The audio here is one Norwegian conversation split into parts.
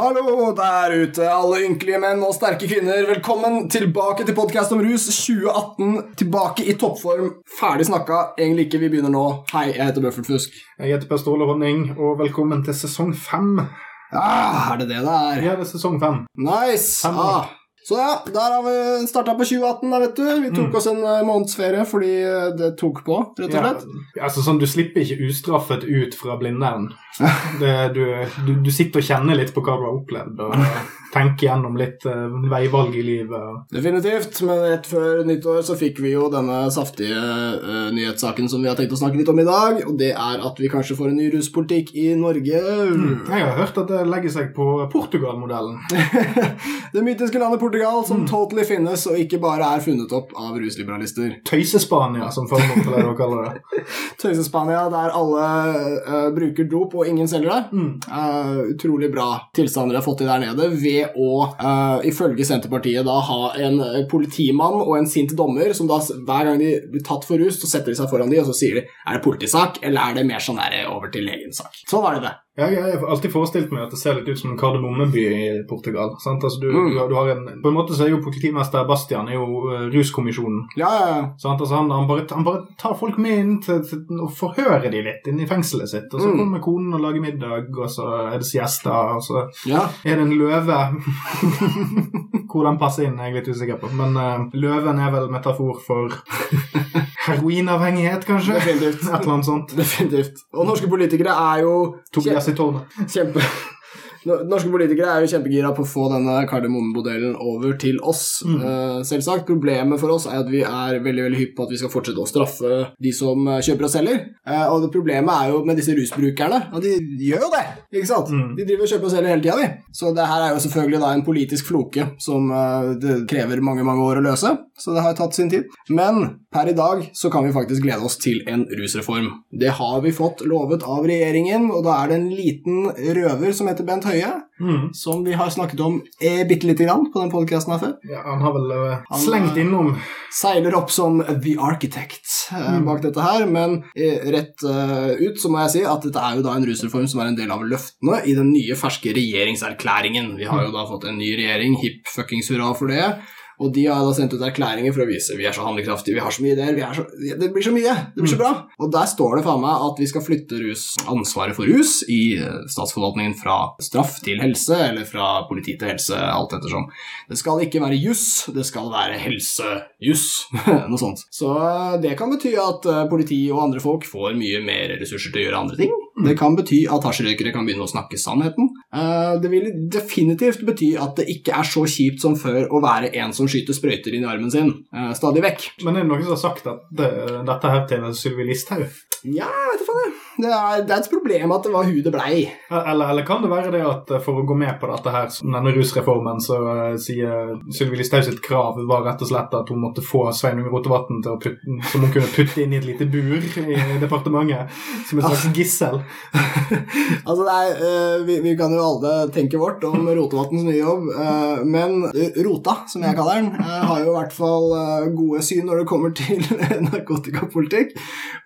Hallo der ute, alle ynkelige menn og sterke kvinner. Velkommen tilbake til podkast om rus 2018. Tilbake i toppform. Ferdig snakka. Egentlig ikke. Vi begynner nå. Hei, jeg heter Bøffel Fusk. Jeg heter Per Ståle Honning, og velkommen til sesong fem. Ah, er det det det er? Ja, det er sesong fem. Nice. Fem. Ah. Så ja, der har vi starta på 2018, da, vet du. Vi tok Mm. oss en månedsferie måneds ferie fordi eh, det tok på, rett og Ja, slett. altså sånn, Du slipper ikke ustraffet ut fra Blindern. Du, du, du sitter og kjenner litt på hva du har opplevd, og tenker gjennom litt uh, veivalg i livet. Definitivt, men rett før nyttår så fikk vi jo denne saftige uh, nyhetssaken som vi har tenkt å snakke litt om i dag, og det er at vi kanskje får en ny ruspolitikk i Norge. Jeg har hørt at det legger seg på Portugal-modellen. det mytiske landet Portugal Mm. som totally finnes og ikke bare er funnet opp av rusliberalister. Tøysespania, som formål til det kalle kaller det. Tøyse-Spania der alle uh, bruker dop og ingen selger det. Mm. Utrolig bra tilstander de har fått til der nede ved å, uh, ifølge Senterpartiet, da ha en eh, politimann og en sint dommer som da hver gang de blir tatt for rus, så setter de seg foran de og så sier de er det politisak eller er det mer sånn der over til legensak. Sånn var det det. Jeg jeg har alltid forestilt meg at det ser litt ut som en kardemommeby i Portugal. Altså, du, Mm. du, har- en, på en måte så er jo politimester Bastian er jo uh, ruskommisjonen. Ja, ja, ja. Altså, han, han, bare, han bare tar folk med inn til, til og forhører de litt inn i fengselet sitt. Og så Mm. kommer konen og lager middag, og så er det siesta, og så ja. er det en løve. Hvor den passer inn, er jeg litt usikker på. Men uh, løven er vel metafor for heroinavhengighet, kanskje? Definitivt. Et eller annet sånt. Definitivt. Og norske politikere er jo Tobias i tårnet. kjempe... Nor- Norske politikere er jo kjempegira på å få denne kardemommemodellen over til oss. Mm. eh, selvsagt. Problemet for oss er at vi er veldig veldig hypp på at vi skal fortsette å straffe de som eh, kjøper og selger. Eh, og det problemet er jo med disse rusbrukerne. Og de gjør jo det! ikke sant? Mm. De driver og kjøper og selger hele tida, de. Så det her er jo selvfølgelig da en politisk floke som det krever mange mange år å løse. Så det har tatt sin tid. Men per i dag så kan vi faktisk glede oss til en rusreform. Det har vi fått lovet av regjeringen, og da er det en liten røver som heter Bent Høie, Mm. som vi har snakket om eh, bitte lite grann på den podkasten her før. Ja, han har vel uh, Han, slengt eh, innom Seiler opp som The Architect eh, Mm. bak dette her, men eh, rett ut så må jeg si at dette er jo da en rusreform som er en del av løftene i den nye, ferske regjeringserklæringen. Vi har jo da fått en ny regjering, hipp fuckings hurra for det. Og de har da sendt ut erklæringer for å vise vi er så handlekraftige, vi har så mye ideer, vi er så, det blir så mye, det blir så bra. Og der står det faen meg at vi skal flytte rus, ansvaret for rus i eh, statsforvaltningen fra straff til helse, eller fra politi til helse, alt ettersom. Det skal ikke være juss, det skal være helsejuss, noe sånt. Så eh, det kan bety at eh, politi og andre folk får mye mer ressurser til å gjøre andre ting. Det kan bety at hasjrøykere kan begynne å snakke sannheten. Det vil definitivt bety at det ikke er så kjipt som før å være en som skyter sprøyter inn i armen sin, eh, stadig vekk. Men er det noen som har sagt at det, dette her til Sylvi Listhaug? Ja, jeg vet du faen. Det er, det er et problem at det var hun det blei. Eller, eller kan det være det at eh, for å gå med på dette her, denne rusreformen, så eh, sier Sylvi Listhaug sitt krav var rett og slett at hun måtte få Sveinung Rotevatn til å putte, som hun kunne putte inn i et lite bur i departementet, som et slags gissel. Altså, det er, eh, vi, vi kan jo alle tenke vårt om Rotevatns nye jobb, men Rota, som jeg kaller den, har jo i hvert fall gode syn når det kommer til narkotikapolitikk.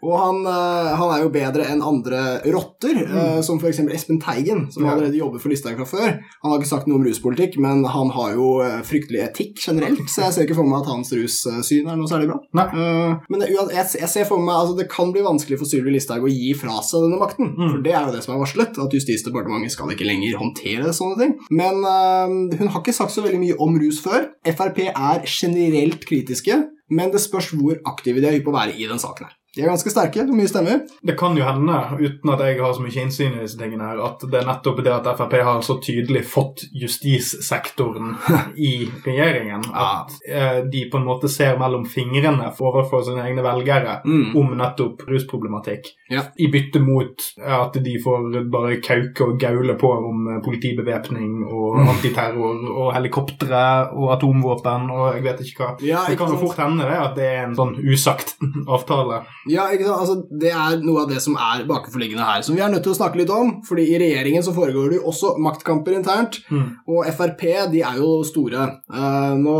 Og han, han er jo bedre enn andre rotter, mm. som f.eks. Espen Teigen, som Ja. allerede jobber for Listhaug fra før. Han har ikke sagt noe om ruspolitikk, men han har jo eh, fryktelig etikk generelt, så jeg ser ikke for meg at hans russyn er noe særlig bra. Nei. Eh, men jeg ser for meg altså det kan bli vanskelig for Sylvi Listhaug å gi fra seg denne makten. Mm. For det er jo det som er varslet, at Justisdepartementet skal ikke lenger håndtere sånne ting. Men uh, hun har ikke sagt så veldig mye om rus før. Frp er generelt kritiske, men det spørs hvor aktive de er på å være i den saken her. De er ganske sterke, mye stemmer. Det kan jo hende, uten at jeg har så mye innsyn i disse tingene, her, at det er nettopp det at Frp har så tydelig fått justissektoren i regjeringen, at eh, de på en måte ser mellom fingrene overfor sine egne velgere Mm. om nettopp rusproblematikk, Ja. i bytte mot at de får bare kauke og gaule på om eh, politibevæpning og Mm. antiterror og helikoptre og atomvåpen og jeg vet ikke hva. Ja, det kan jo fort hende det at det er en sånn usagt avtale. Ja, ikke sant? Altså, Det er noe av det som er bakenforliggende her, som vi er nødt til å snakke litt om. fordi i regjeringen så foregår det jo også maktkamper internt, Mm. og Frp de er jo store. Eh, nå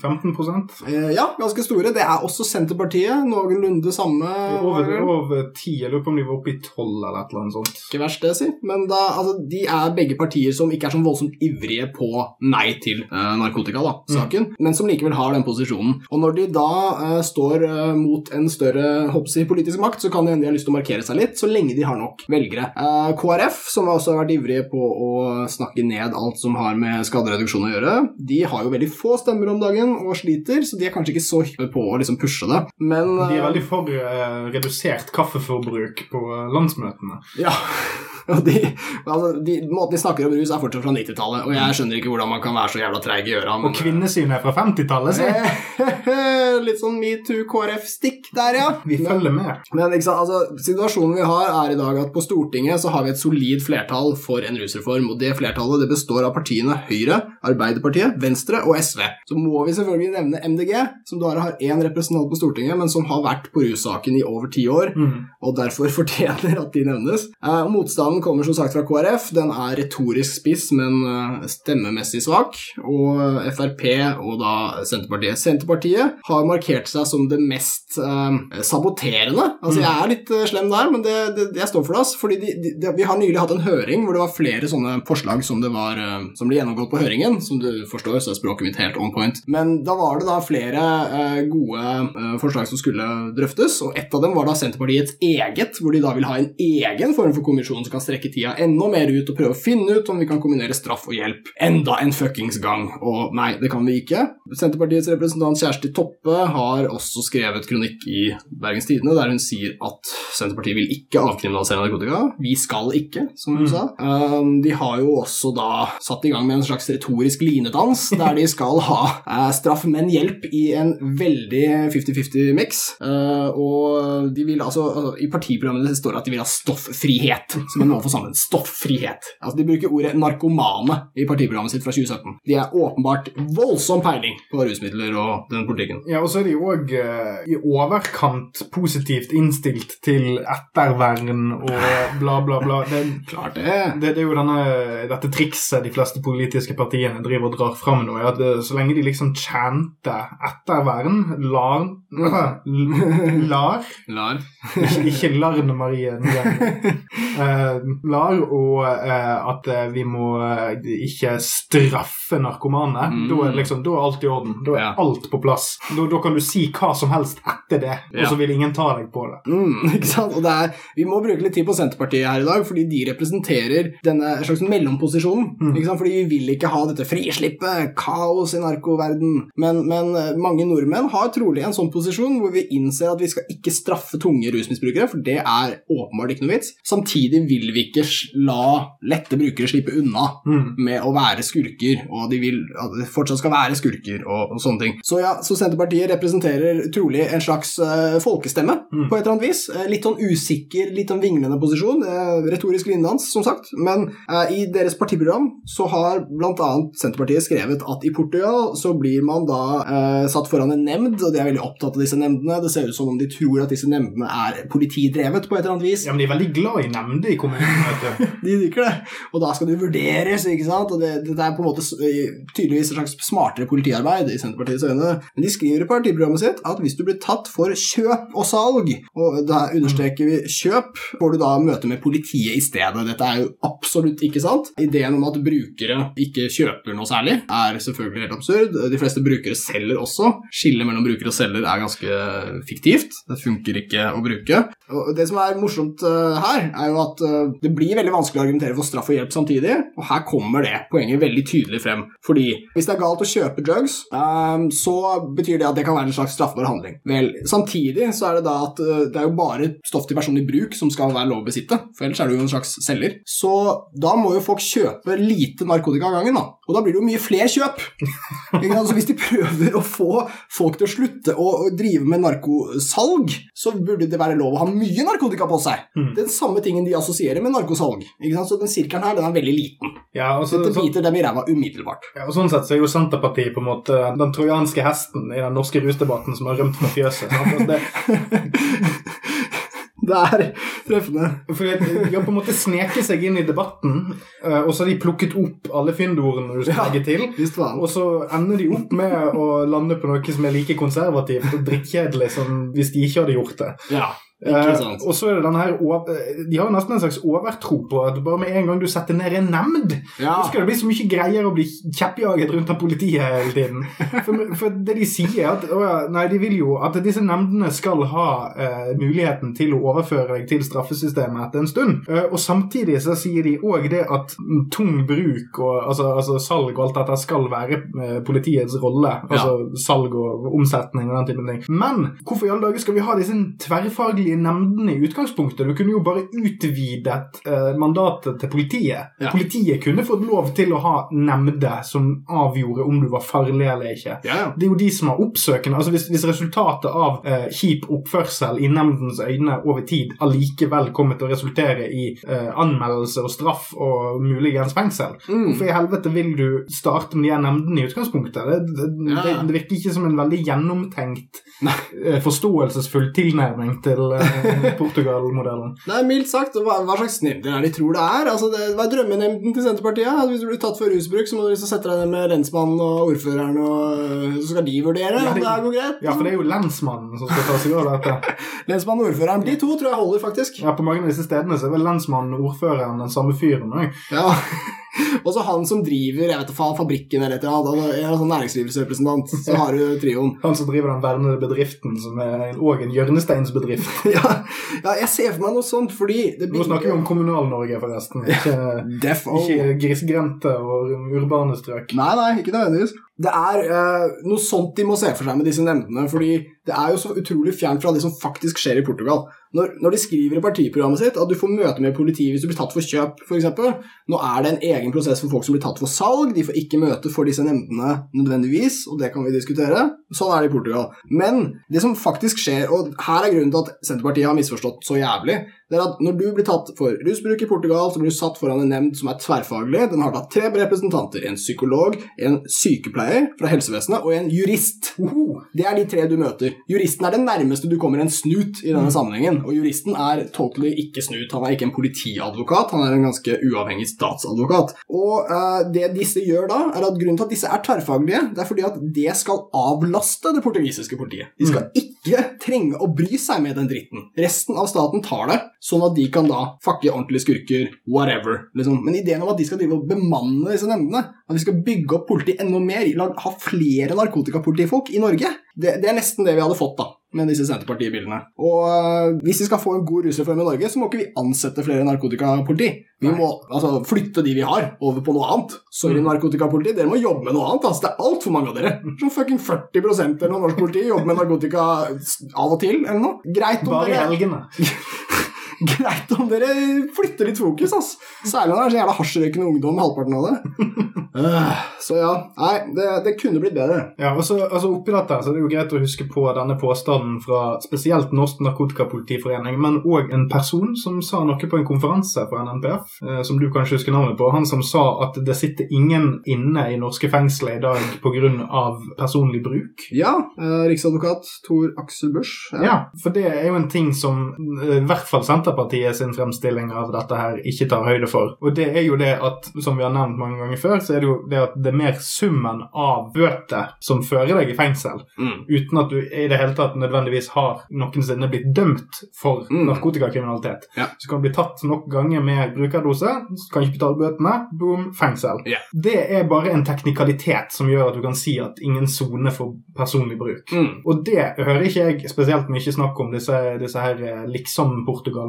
15 eh, Ja, ganske store. Det er også Senterpartiet. Noenlunde samme. Over, over 10, jeg lurer på om de var oppe i 12 eller et eller annet sånt. Ikke verst, det, si. Men da, altså, de er begge partier som ikke er så voldsomt ivrige på nei til eh, narkotika, da, saken, men som likevel har den posisjonen. Og når de da eh, står eh, mot en større håper jeg, politisk makt, så kan det hende de har lyst til å markere seg litt, så lenge de har nok velgere. Eh, KrF, som også har vært ivrige på å snakke ned alt som har med skadereduksjon å gjøre, de har jo veldig få stemmer om dagen og sliter, så de er kanskje ikke så hyppe på å liksom pushe det. Men De er eh, veldig for eh, redusert kaffeforbruk på eh, landsmøtene. Ja. De, altså, de, måten de snakker om rus, er fortsatt fra 90-tallet, og jeg skjønner ikke hvordan man kan være så jævla treig i øra. Og kvinnesynet er fra 50-tallet, si! Eh, Litt sånn metoo KrF-stikk der, ja. Vi følger med. Men sant, altså, situasjonen vi har er i dag at på Stortinget så har vi et solid flertall for en rusreform, og det flertallet det består av partiene Høyre, Arbeiderpartiet, Venstre og SV. Så må vi selvfølgelig nevne MDG, som bare har én representant på Stortinget, men som har vært på russaken i over ti år, Mm. og derfor fortjener at de nevnes. Eh, motstanden kommer som sagt fra KrF. Den er retorisk spiss, men eh, stemmemessig svak. Og Frp og da Senterpartiet. Senterpartiet har markert seg som det mest eh, saboterende. Altså, jeg er litt eh, slem der, men det, det, jeg står for det. Altså, Fordi de, de, de, vi har nylig hatt en høring hvor det var flere sånne forslag som, det var, eh, som ble gjennomgått på høringen. Som du forstår, så er språket mitt helt on point. Men da var det da flere eh, gode eh, forslag som skulle drøftes, og ett av dem var da Senterpartiets eget, hvor de da vil ha en egen form for kommisjon som kan strekke tida enda mer ut og prøve å finne ut om vi kan kombinere straff og hjelp enda en fuckings gang. Og nei, det kan vi ikke. Senterpartiets representant Kjersti Toppe har også skrevet kronikk i Bergens Tidende der hun sier at Senterpartiet vil ikke avkriminalisere narkotika. Vi skal ikke, som hun Mm. sa. Um, de har jo også da satt i gang med en slags retorisk linedans, der de skal ha uh, straff, men hjelp i en veldig 50-50-mix. og de vil altså, altså I partiprogrammet deres står det at de vil ha stofffrihet, som en mål for sammen. Stofffrihet. Altså, de bruker ordet narkomane i partiprogrammet sitt fra 2017. De er åpenbart voldsom peiling på rusmidler og den politikken. Ja, og så er de òg i overkant positivt innstilt til ettervern og bla, bla, bla. Det, Klart det. det, det er jo denne, dette trikset de fleste politiske partiene driver og drar fram nå, at eh, så lenge de liksom chanter ettervern, lar Lar Lar. Ikke, ikke Larne Marie. Eh, lar og eh, at vi må ikke straffe narkomane. Mm. Da, liksom, da er alt i orden. Da er Ja. alt på plass. Da, da kan du si hva som helst etter det, og Ja. Så vil ingen ta deg på det. Mm, ikke sant? Og det er, vi må bruke litt tid på Senterpartiet her i dag, fordi de representerer denne slags mellomposisjonen. Mm. Ikke sant? Fordi vi vil ikke ha dette frislippet, kaos i narkoverden. Men, men eh, mange nordmenn har trolig en sånn posisjon hvor vi innser at vi skal ikke straffe tunge rusmisbrukere, for det er åpenbart ikke noe vits. Samtidig vil vi ikke la lette brukere slippe unna Mm. med å være skurker, og de vil at det fortsatt skal være skurker og, og sånne ting. Så ja, så Senterpartiet representerer trolig en slags eh, folkestemme Mm. på et eller annet vis. Eh, litt sånn usikker, litt sånn vinglende posisjon. eh, retorisk linedans, som sagt. Men eh, i deres partiprogram så har bl.a. Senterpartiet skrevet at i Portugal så blir man da eh, satt foran en nemnd, og de er veldig opptatt av disse nemndene. Det ser ut som om de tror at disse nemndene er politidrevet på et eller annet vis. Ja, men de er veldig glad i nemnder i kommunen. vet du. De liker det. Og da skal det vurderes, ikke sant. Og det, det er på en måte tydeligvis et slags smartere politiarbeid i Senterpartiets øyne. Men de skriver i partiprogrammet sitt at hvis du blir tatt for kjøp og salg, og da understreker vi kjøp, får du da møte med politiet i stedet. Dette er jo absolutt ikke sant. Ideen om at brukere ikke kjøper noe særlig, er selvfølgelig helt absurd. De fleste brukere selger også. Skillet mellom bruker og selger er ganske fiktivt. Det funker ikke å bruke. Og det som er morsomt eh, her, er jo at eh, det blir veldig vanskelig å argumentere for straff og hjelp samtidig, og her kommer det poenget veldig tydelig frem. Fordi hvis det er galt å kjøpe drugs, eh, så betyr det at det kan være en slags straffbar handling. Vel, samtidig så er det da at det er jo bare stoff til personlig bruk som skal være lov å besitte, for ellers er du jo en slags selger. Så da må jo folk kjøpe lite narkotika av gangen, da. Og da blir det jo mye flere kjøp. altså, hvis de prøver å få folk til å slutte å drive med narkosalg, så burde det være lov å ha mye narkotika på seg. Mm. Den samme tingen de assosierer med narkosalg. Ikke sant? Så den sirkelen her den er veldig liten. Ja, så, Dette så, biter dem i ræva umiddelbart. ja, og sånn sett så er jo Senterpartiet på en måte den trojanske hesten i den norske rusdebatten som har rømt fra fjøset. Altså det, Det er treffende. For De har på en måte sneket seg inn i debatten, eh, og så har de plukket opp alle fyndordene du skal Ja. legge til. Faen. Og så ender de opp med å lande på noe som er like konservativt og drittkjedelig som hvis de ikke hadde gjort det. Ja, ikke Eh, og så er det denne her eh, De har jo nesten en slags overtro på at bare med en gang du setter ned en nemnd, Ja. så skal det bli så mye greier å bli kjeppjaget rundt av politiet hele tiden. For, for det de sier, er at å Nei, de vil jo at disse nemndene skal ha eh, muligheten til å overføre deg til straffesystemet etter en stund. Eh, og samtidig så sier de òg det at tung bruk og altså, altså salg og alt dette skal være eh, politiets rolle. Altså salg og omsetning og den typen ting. Men hvorfor i alle dager skal vi ha disse tverrfaglige nemndene i utgangspunktet? Du kunne jo bare utvidet eh, mandatet til politiet. Ja. Politiet kunne fått lov til å ha nemnder som avgjorde om du var farlig eller ikke. Ja, ja. Det er jo de som har oppsøkende altså Hvis, hvis resultatet av eh, kjip oppførsel i nemndens øyne over tid allikevel kommer til å resultere i eh, anmeldelse og straff og muligens fengsel, Mm. hvorfor i helvete vil du starte med de nemndene i utgangspunktet? Det, det, det, det virker ikke som en veldig gjennomtenkt, eh, forståelsesfull tilnærming til Portugal-modellen. Nei, mildt sagt, hva, hva slags nemnder er det de tror det er? Altså, det, hva er drømmenemnden til Senterpartiet? Altså, hvis du blir tatt for rusbruk, så må du liksom sette deg ned med lensmannen og ordføreren, og så skal de vurdere Ja, om det- det her går greit. Ja, for det er jo lensmannen som skal ta seg av dette. Lensmannen og ordføreren, de to tror jeg holder, faktisk. Ja, På mange av disse stedene så er vel lensmannen og ordføreren den samme fyren òg. Ja. Og så han som driver jeg vet ikke, fabrikken eller et eller annet, sånn næringslivsrepresentant, så har du trioen. Han som driver den vernede bedriften, som er òg en hjørnesteinsbedrift. Ja, ja, jeg ser for meg noe sånt, fordi det Nå snakker vi om Kommunal-Norge, forresten. Ikke, ikke grisgrendte og urbane strøk. Nei, nei, ikke nødvendigvis. Det er uh, noe sånt de må se for seg med disse nemndene, fordi det er jo så utrolig fjernt fra det som faktisk skjer i Portugal. Når, når de skriver i partiprogrammet sitt at du får møte med politiet hvis du blir tatt for kjøp, f.eks. Nå er det en egen prosess for folk som blir tatt for salg, de får ikke møte for disse nemndene nødvendigvis, og det kan vi diskutere. Sånn er det i Portugal. Men det som faktisk skjer, og her er grunnen til at Senterpartiet har misforstått så jævlig, det er at når du blir tatt for rusbruk i Portugal, så blir du satt foran en nemnd som er tverrfaglig. Den har da tre representanter. En psykolog, en sykepleier fra helsevesenet og en jurist. Det er de tre du møter. Juristen er det nærmeste du kommer en snut i denne sammenhengen. Og juristen er totally ikke snut. Han er ikke en politiadvokat, han er en ganske uavhengig statsadvokat. Og uh, det disse gjør da, er at grunnen til at disse er tverrfaglige, det er fordi at det skal avlaste det portugisiske politiet. De skal ikke trenge å bry seg med den dritten. Resten av staten tar det, sånn at de kan da fakke ordentlige skurker, whatever. Liksom. Men ideen om at de skal drive og bemanne disse nemndene, at vi skal bygge opp politiet enda mer, ha flere narkotikapolitifolk i Norge, det, det er nesten det vi hadde fått da, med disse Senterparti-bildene. Og øh, hvis vi skal få en god rusreform i Norge, så må ikke vi ansette flere narkotikapoliti. Vi Nei. må altså, flytte de vi har, over på noe annet. Sorry, Mm. narkotikapoliti, dere må jobbe med noe annet. Altså. Det er altfor mange av dere. Sånn fucking 40 eller noe norsk politi jobber med narkotika av og til, eller noe. Greit om Bare i helgene. Greit om dere flytter litt fokus, ass. Særlig når det er så jævla hasjrøykende ungdom, halvparten av det. Øh, så ja, nei, det, det kunne blitt bedre. Ja, og så altså Oppi dette så er det jo greit å huske på denne påstanden fra spesielt Norsk Narkotikapolitiforening, men òg en person som sa noe på en konferanse for NNPF, eh, som du kanskje husker navnet på. Han som sa at det sitter ingen inne i norske fengsler i dag pga. personlig bruk. Ja, eh, riksadvokat Tor Aksel Busch. Ja, for det er jo en ting som eh, i hvert fall Senterpartiet sin fremstilling av dette her ikke tar høyde for. Og det er jo det at, som vi har nevnt mange ganger før, så er det jo det at det er mer summen av bøter som fører deg i fengsel, Mm. uten at du i det hele tatt nødvendigvis har noensinne blitt dømt for Mm. narkotikakriminalitet. Ja. Så kan du bli tatt nok ganger med brukerdose, så kan ikke betale bøtene, boom, fengsel. Ja. Det er bare en teknikalitet som gjør at du kan si at ingen sone for personlig bruk. Mm. Og det hører ikke jeg spesielt mye snakk om, disse, disse her eh,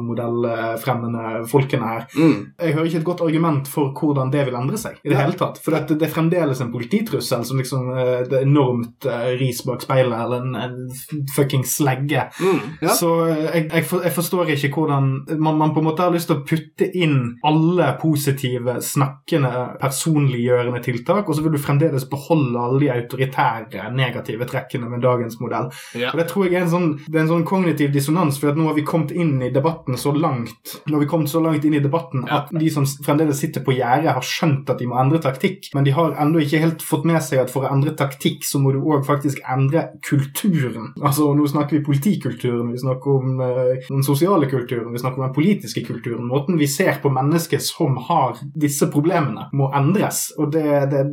modellfremmende folkene her. Mm. Jeg hører ikke et godt argument for hvordan det vil endre seg. i Det Ja. hele tatt. For det, det er fremdeles en polititrussel som liksom eh, det er enormt eh, ris bak speilet, eller en, en fucking slegge. Mm. Ja. Så eh, jeg, jeg, for, jeg forstår ikke hvordan man, man på en måte har lyst til å putte inn alle positive, snakkende, personliggjørende tiltak, og så vil du fremdeles beholde alle de autoritære, negative trekkene med dagens modell. Ja. Og Det tror jeg er en sånn, det er en sånn kognitiv dissonans, for nå har vi kommet inn i debatten så langt når vi kommet så langt inn i debatten at de som fremdeles sitter på gjerdet, har skjønt at de må endre taktikk, men de har ennå ikke helt fått med seg at for å endre taktikk, så må du òg faktisk endre kulturen. Altså, Nå snakker vi politikulturen, vi snakker om eh, den sosiale kulturen, vi snakker om den politiske kulturen. Måten vi ser på mennesker som har disse problemene, må endres. Og det, det,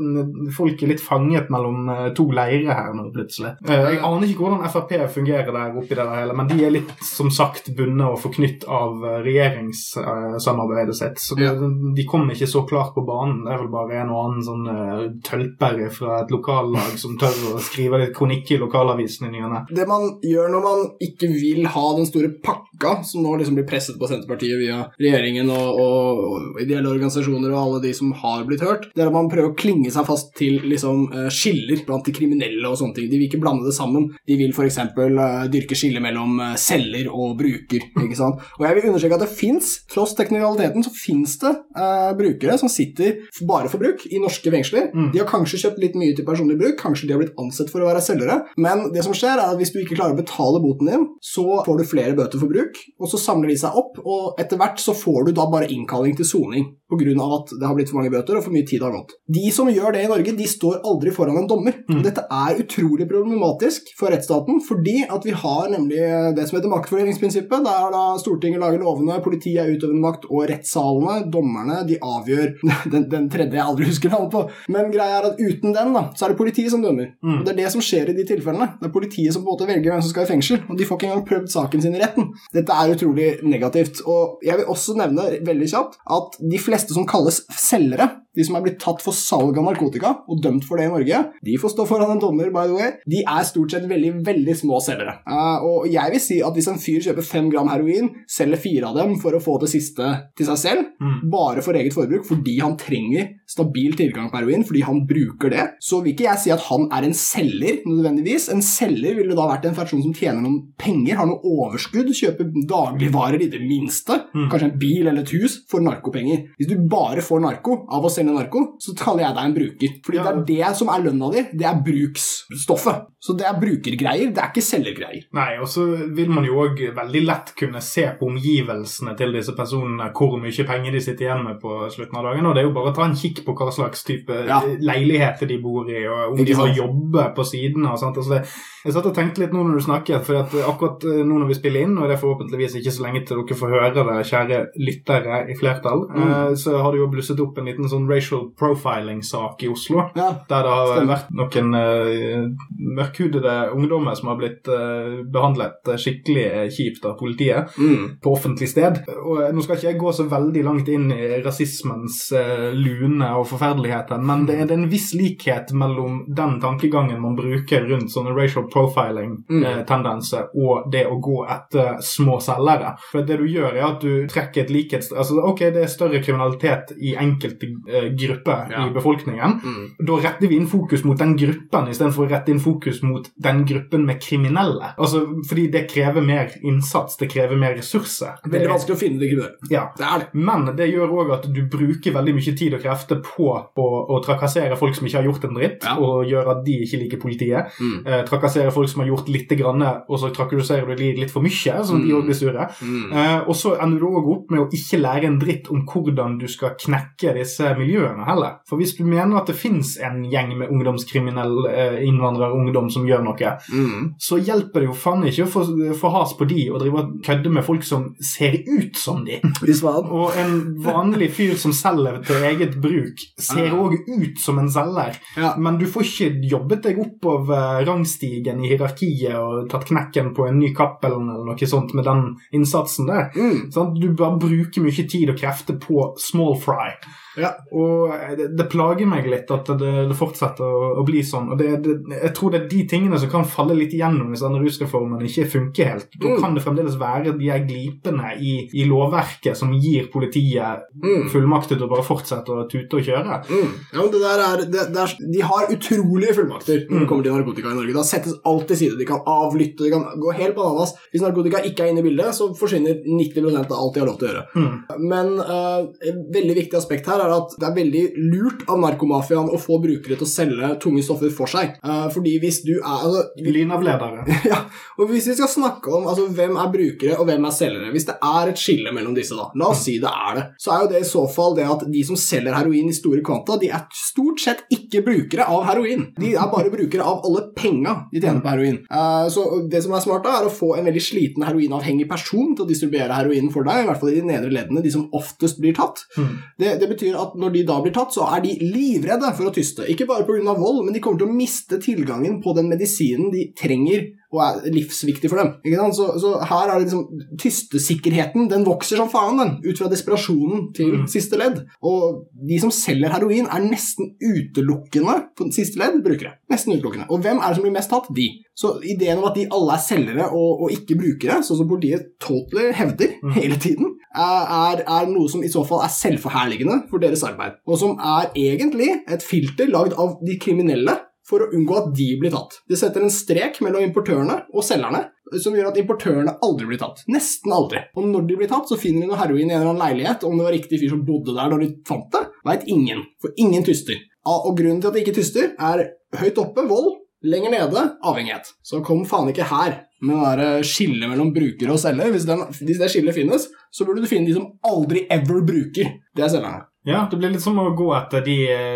folk er litt fanget mellom eh, to leirer her nå, plutselig. Eh, jeg aner ikke hvordan Frp fungerer der oppi det der hele, men de er litt, som sagt, bundet og forknytt av eh, regjeringssamarbeidet sitt. Så det, Ja. de kommer ikke så klart på banen. Det er vel bare en og annen sånn uh, tølper fra et lokallag som tør å skrive litt kronikk i lokalavisen i ny og ne. Det man gjør når man ikke vil ha den store pakka, som nå liksom blir presset på Senterpartiet via regjeringen og, og, og ideelle organisasjoner og alle de som har blitt hørt, det er at man prøver å klinge seg fast til liksom eh, skiller blant de kriminelle og sånne ting. De vil ikke blande det sammen. De vil f.eks. Uh, dyrke skillet mellom eh, selger og bruker. ikke sant? Og jeg vil understreke at det fins, tross teknikaliteten, så fins det eh, brukere som sitter bare for bruk i norske fengsler. Mm. De har kanskje kjøpt litt mye til personlig bruk, kanskje de har blitt ansett for å være selgere, men det som skjer er at hvis du ikke klarer å betale boten din, så får du flere bøter for bruk, og så samler de seg opp, og etter hvert så får du da bare innkalling til soning av at det har blitt for mange bøter og for mye tid har gått. De som gjør det i Norge, de står aldri foran en dommer. Mm. Og Dette er utrolig problematisk for rettsstaten, fordi at vi har nemlig det som heter maktfordelingsprinsippet, der da Stortinget lager lovene, politiet er utøvende makt, og rettssalene, dommerne, de avgjør den, den tredje jeg aldri husker navnet på. Men greia er at uten den, da, så er det politiet som dømmer. Mm. Og det er det som skjer i de tilfellene. Det er politiet som på en måte velger hvem som skal i fengsel, og de får ikke engang prøvd saken sin i retten. Dette er utrolig negativt. Og jeg vil også nevne veldig kjapt at de fleste som kalles selgere, de som er blitt tatt for salg av narkotika og dømt for det i Norge, de får stå foran en dommer, by the way. De er stort sett veldig, veldig små selgere. Uh, og jeg vil si at hvis en fyr kjøper fem gram heroin, selger fire av dem for å få det siste til seg selv, Mm. bare for eget forbruk, fordi han trenger stabil tilgang på heroin, fordi han bruker det, så vil ikke jeg si at han er en selger nødvendigvis. En selger ville da vært en person som tjener noen penger, har noe overskudd, kjøper dagligvarer i det minste, Mm. kanskje en bil eller et hus, for narkopenger. Hvis du bare får narko av å selge narko, så kaller jeg deg en bruker. Fordi Ja. det er det som er lønna di, det er bruksstoffet. Så det er brukergreier, det er ikke selgergreier. Nei, og så vil man jo òg veldig lett kunne se på omgivelsene til disse personene hvor mye penger de sitter igjen med på slutten av dagen. Og det er jo bare å ta en kikk på hva slags type Ja. leiligheter de bor i, og om de har jobbe på siden av. Sant? Altså det, jeg satt og tenkte litt nå når du snakket, for at akkurat eh, nå når vi spiller inn, og det er forhåpentligvis ikke så lenge til dere får høre det, kjære lyttere i flertall, Mm. eh, så har det jo blusset opp en liten sånn racial profiling-sak i Oslo. Ja, Der det har Stemmer. vært noen uh, mørkhudede ungdommer som har blitt uh, behandlet eh, skikkelig eh, kjipt av politiet mm. på offentlig sted. Og eh, Nå skal ikke jeg gå så veldig langt inn i rasismens eh, lune og forferdeligheter, men det det er en viss likhet mellom den tankegangen man bruker rundt sånne racial Mm. profiling-tendenser og det å gå etter små selgere. For det du gjør, er at du trekker et likhets... Altså, ok, det er større kriminalitet i enkelte uh, grupper Ja. i befolkningen. Mm. Da retter vi inn fokus mot den gruppen istedenfor å rette inn fokus mot den gruppen med kriminelle. Altså, fordi det krever mer innsats, det krever mer ressurser. Det Veldig er- vanskelig å finne de kriminelle. Ja. Det er det. Men det gjør òg at du bruker veldig mye tid og krefter på å, å trakassere folk som ikke har gjort en dritt, Ja. og gjør at de ikke liker politiet. Mm. Eh, trakassere folk som har gjort litt, grann, og så trakasserer du de litt for mye, sånn at de også òg blir sure. Mm. Uh, og så ender du òg opp med å ikke lære en dritt om hvordan du skal knekke disse miljøene heller. For hvis du mener at det fins en gjeng med ungdomskriminell uh, innvandrerungdom som gjør noe, Mm. så hjelper det jo faen ikke å få, få has på de og drive og kødde med folk som ser ut som de. Og en vanlig fyr som selger til eget bruk, ser òg ut som en selger. Ja. Men du får ikke jobbet deg oppover rangstigen i hierarkiet og tatt knekken på en ny Cappelen eller noe sånt med den innsatsen der. Mm. Sånn, Du bare bruker mye tid og krefter på small fry. Ja. Og det, det plager meg litt at det, det fortsetter å, å bli sånn. Og det, det, jeg tror det er de tingene som kan falle litt igjennom hvis denne rusreformen ikke funker helt. Da Mm. kan det fremdeles være de glipene i, i lovverket som gir politiet Mm. fullmakter til å bare fortsette å tute og kjøre. Mm. Ja, men det der er, det, det er, De har utrolige fullmakter når det Mm. kommer til narkotika i Norge. Da settes alt til side. De kan avlytte, de kan gå helt bananas. Hvis narkotika ikke er inne i bildet, så forsvinner 90 av alt de har lov til å gjøre. Mm. Men uh, et veldig viktig aspekt her er at det er veldig lurt av narkomafiaen å få brukere til å selge tunge stoffer for seg. Uh, fordi hvis du er altså, ledere. ja, og Hvis vi skal snakke om altså, hvem er brukere og hvem er selgere Hvis det er et skille mellom disse, da, la oss si det er det, så er jo det i så fall det at de som selger heroin i store kvanta, de er stort sett ikke brukere av heroin. De er bare brukere av alle penga de tjener på heroin. Uh, så det som er smart, da, er å få en veldig sliten heroinavhengig person til å distribuere heroinen for deg, i hvert fall i de nedre leddene, de som oftest blir tatt. Mm. Det, det betyr at når de da blir tatt, så er de livredde for å tyste. Ikke bare pga. vold, men de kommer til å miste tilgangen på den medisinen de trenger og er livsviktig for dem. Så, så her er det liksom Tystesikkerheten den vokser som faen, den, ut fra desperasjonen til Mm. siste ledd. Og de som selger heroin, er nesten utelukkende på siste ledd brukere. Nesten utelukkende. Og hvem er det som blir mest tatt? De. Så ideen om at de alle er selgere og, og ikke brukere, sånn som politiet totally hevder Mm. hele tiden, er, er noe som i så fall er selvforherligende for deres arbeid. Og som er egentlig et filter lagd av de kriminelle for å unngå at de blir tatt. Det setter en strek mellom importørene og selgerne, som gjør at importørene aldri blir tatt. Nesten aldri. Og når de blir tatt, så finner de noe heroin i en eller annen leilighet. Om det var riktig fyr som bodde der da de fant det, veit ingen. For ingen tyster. Og grunnen til at de ikke tyster, er høyt oppe vold, lenger nede avhengighet. Så kom faen ikke her med det der skillet mellom bruker og selger. Hvis, den, hvis det skillet finnes, så burde du finne de som aldri ever bruker. Det er selgerne. Ja, det blir litt som å gå etter de,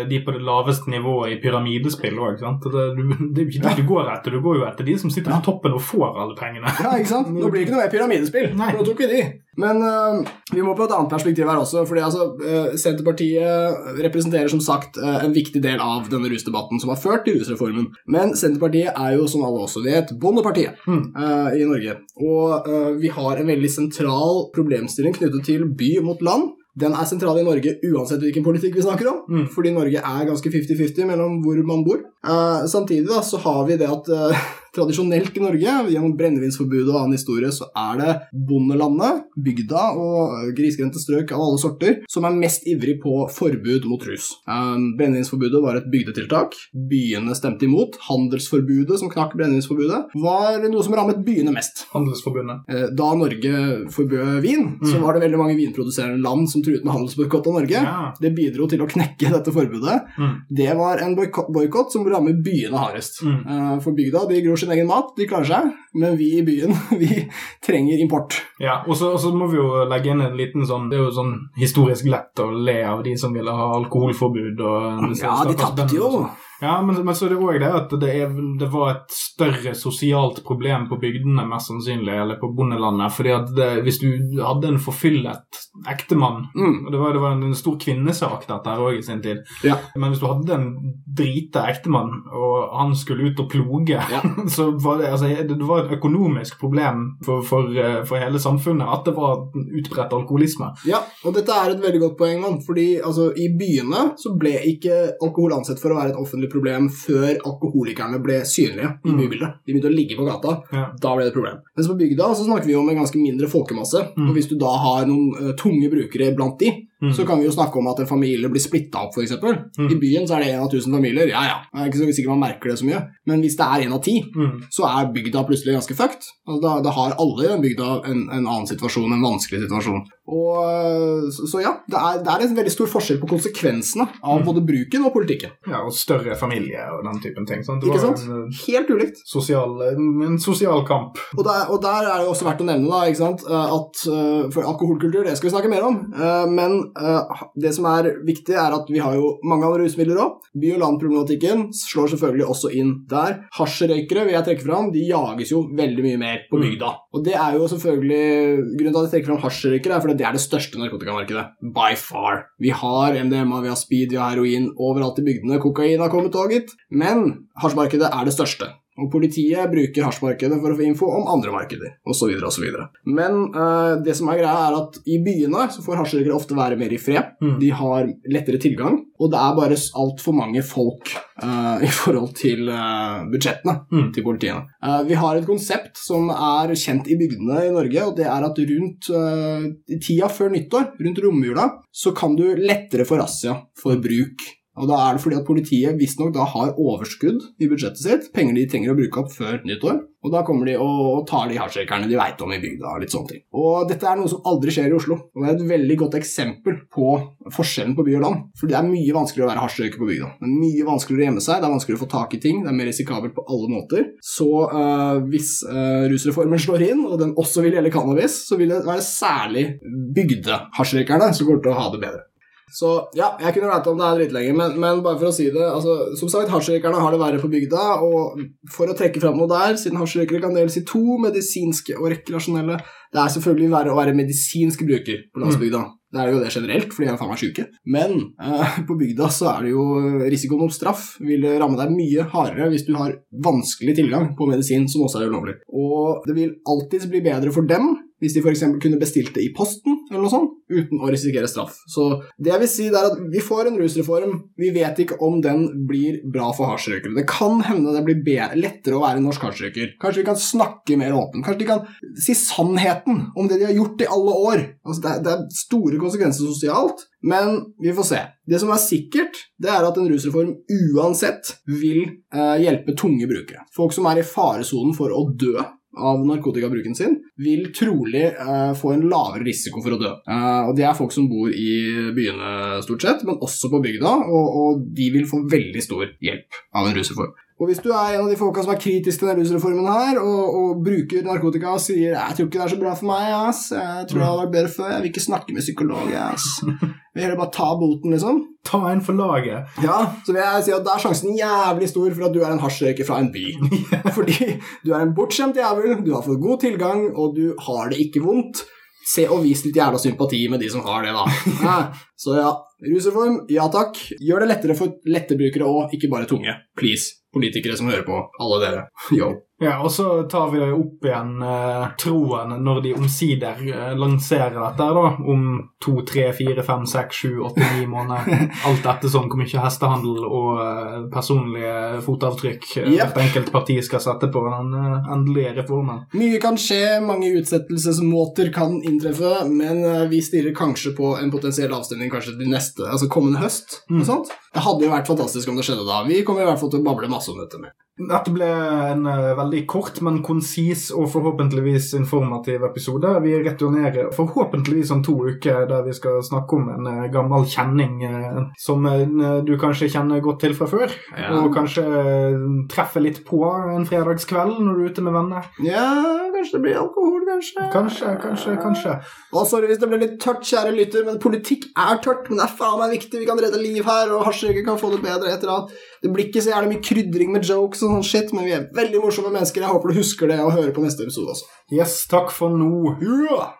de på det laveste nivået i pyramidespill òg. Det, du- det er ikke de du går etter, du går jo etter de som sitter på toppen og får alle pengene. Ja, ikke sant? Nå blir det ikke noe mer pyramidespill. Nei. Nå tok vi de. Men uh, vi må på et annet perspektiv her også. fordi altså, uh, Senterpartiet representerer som sagt uh, en viktig del av denne rusdebatten som har ført til rusreformen. Men Senterpartiet er jo, som alle også vet, Bondepartiet Mm. i Norge. Og vi har en veldig sentral problemstilling knyttet til by mot land. Den er sentral i Norge uansett hvilken politikk vi snakker om. Mm. Fordi Norge er ganske 50-50 mellom hvor man bor. Uh, samtidig da, så har vi det at eh, tradisjonelt i Norge, gjennom brennevinsforbudet og annen historie, så er det bondelandet, bygda og eh, grisgrendte strøk av alle sorter som er mest ivrig på forbud mot rus. Eh, brennevinsforbudet var et bygdetiltak. Byene stemte imot. Handelsforbudet, som knakk brennevinsforbudet, var noe som rammet byene mest. Handelsforbundet. Eh, Da Norge forbød vin, så Mm. var det veldig mange vinproduserende land som truet med handelsboikott av Norge. Ja. Det bidro til å knekke dette forbudet. Mm. Det var en boikott som rammer byene hardest. Mm. Eh, For bygda de gror sin egen mat, de klarer seg, men vi i byen vi trenger import. Ja, og så må vi jo legge inn en liten sånn Det er jo sånn historisk lett å le av de som ville ha alkoholforbud og Ja, de tapte jo. Ja, men, men så er det òg det at det, er, det var et større sosialt problem på bygdene, mest sannsynlig, eller på bondelandet. fordi at det, hvis du hadde en forfyllet ektemann Mm. og Det var, det var en stor kvinnesak, dette her òg, i sin tid. Ja. Men hvis du hadde en drita ektemann, og han skulle ut og ploge, Ja. så var det, altså, det var et økonomisk problem for, for, eh, for hele samfunnet at det var utbredt alkoholisme. Ja, og dette er et veldig godt poeng, mann. Fordi altså, i byene så ble ikke alkohol ansett for å være et offentlig problem før alkoholikerne ble synlige i Mm. bybildet. De begynte å ligge på gata. Ja. Da ble det problem. Mens på bygda så snakker vi om en ganske mindre folkemasse. Mm. Og hvis du da har noen eh, tunge brukere blant de, Mm. så kan vi jo snakke om at en familie blir splitta opp, f.eks. Mm. I byen så er det én av tusen familier. Ja, ja. Jeg er ikke så sikker man merker det så mye. Men hvis det er én av ti, Mm. så er bygda plutselig ganske fucked. Altså, da, da har alle i den bygda en, en annen situasjon, en vanskelig situasjon. Og, øh, så, så ja, det er, det er en veldig stor forskjell på konsekvensene av Mm. både bruken og politikken. ja, og større familie og den typen ting. Sant? Det Ikke sant? en eh, Helt ulikt. sosial, en sosial kamp. Og der, og der er det også verdt å nevne da, øh, at for alkoholkultur det skal vi snakke mer om, men det som er viktig er at vi har jo mange andre rusmidler òg. By- og landproblematikken slår selvfølgelig også inn der. Hasjrøykere vil jeg trekke fram, de jages jo veldig mye mer på Mm. bygda. Og det er jo selvfølgelig Grunnen til at jeg trekker fram hasjrøykere, er fordi det er det største narkotikamarkedet. By far. Vi har MDMA, vi har speed, vi har heroin overalt i bygdene. Kokain har kommet òg, gitt. Men hasjmarkedet er det største. Og politiet bruker hasjmarkedet for å få info om andre markeder, osv. osv. Men eh, det som er greia, er at i byene så får hasjrøykere ofte være mer i fred. Mm. De har lettere tilgang, og det er bare altfor mange folk eh, i forhold til eh, budsjettene Mm. til politiene. Eh, vi har et konsept som er kjent i bygdene i Norge, og det er at rundt eh, i tida før nyttår, rundt romjula, så kan du lettere få razzia for bruk. Og da er det fordi at politiet visstnok da har overskudd i budsjettet sitt, penger de trenger å bruke opp før nyttår, og da kommer de og, tar de hasjrøykerne de veit om i bygda. litt sånne ting. Og dette er noe som aldri skjer i Oslo, og det er et veldig godt eksempel på forskjellen på by og land. For det er mye vanskeligere å være hasjrøyker på bygda. Det er mye vanskeligere å gjemme seg, det er vanskeligere å få tak i ting, det er mer risikabelt på alle måter. Så øh, hvis øh, rusreformen slår inn, og den også vil gjelde cannabis, så vil det være særlig bygdehasjrøykerne som kommer til å ha det bedre. Så ja, jeg kunne rata om det her dritlenge, men, men bare for å si det altså, Som sagt, hasjrøykerne har det verre på bygda, og for å trekke fram noe der, siden hasjrøykere kan deles i to, medisinske og rekreasjonelle Det er selvfølgelig verre å være medisinsk bruker på landsbygda. Det er jo det generelt, fordi de er faen meg sjuke. Men eh, på bygda så er det jo risikoen om straff vil ramme deg mye hardere hvis du har vanskelig tilgang på medisin som også er ulovlig. Og det vil alltids bli bedre for dem hvis de f.eks. kunne bestilt det i posten, eller noe sånt, uten å risikere straff. Så det jeg vil si, det er at vi får en rusreform. Vi vet ikke om den blir bra for hasjrøykere. Det kan hende det blir lettere å være norsk hasjrøyker. Kanskje vi kan snakke mer åpent. Kanskje de kan si sannheten om det de har gjort i alle år. Altså, det, det er store konsekvenser sosialt, men vi får se. Det som er sikkert, det er at en rusreform uansett vil eh, hjelpe tunge brukere. Folk som er i faresonen for å dø av narkotikabruken sin, vil trolig eh, få en lavere risiko for å dø. Eh, og Det er folk som bor i byene, stort sett, men også på bygda, og, og de vil få veldig stor hjelp av en rusreform. Og hvis du er en av de folka som er kritisk til denne rusreformen her, og, og bruker narkotika og sier 'jeg tror ikke det er så bra for meg', ass. 'jeg tror det hadde vært bedre før', 'jeg vil ikke snakke med psykolog', ass. Vil heller bare ta boten, liksom. Ta en for laget. Ja, så vil jeg si at da er sjansen jævlig stor for at du er en hasjrøyker fra en by. Fordi du er en bortskjemt jævel, du har fått god tilgang, og du har det ikke vondt. Se og vis litt jævla sympati med de som har det, da. Ja, så ja, rusreform, ja takk. Gjør det lettere for lettebrukere òg, ikke bare tunge. Please. Politikere som hører på. Alle dere. Yo. Ja, og så tar vi opp igjen eh, troen når de omsider eh, lanserer dette da, om to, tre, fire, fem, seks, sju, åtte, ni måneder. Alt dette sånn hvor mye hestehandel og eh, personlige fotavtrykk eh, Yep. hvert enkelt parti skal sette på den eh, endelige reformen. Mye kan skje, mange utsettelsesmåter kan inntreffe, men eh, vi stirrer kanskje på en potensiell avstemning kanskje til neste, altså kommende høst. Mm. sånt. Det hadde jo vært fantastisk om det skjedde da. Vi kommer i hvert fall til å bable masse om dette. med. Dette ble en eh, veldig kort, men konsis og forhåpentligvis informativ episode. Vi returnerer forhåpentligvis om to uker, der vi skal snakke om en eh, gammel kjenning eh, som du kanskje kjenner godt til fra før. Ja. Og kanskje treffer litt på en fredagskveld når du er ute med venner. Ja, kanskje det blir alkohol, kanskje. Kanskje, kanskje, kanskje. Og sorry hvis det ble litt tørt, kjære lytter, men politikk er tørt. Men det er faen meg viktig. Vi kan redde liv her, og hasjrøyker kan få det bedre etter at Det blir ikke så jævlig mye krydring med jokes og sånn shit, men vi er veldig morsomme mennesker. Jeg håper du husker det og hører på neste episode også. Yes, takk for nå. Ja!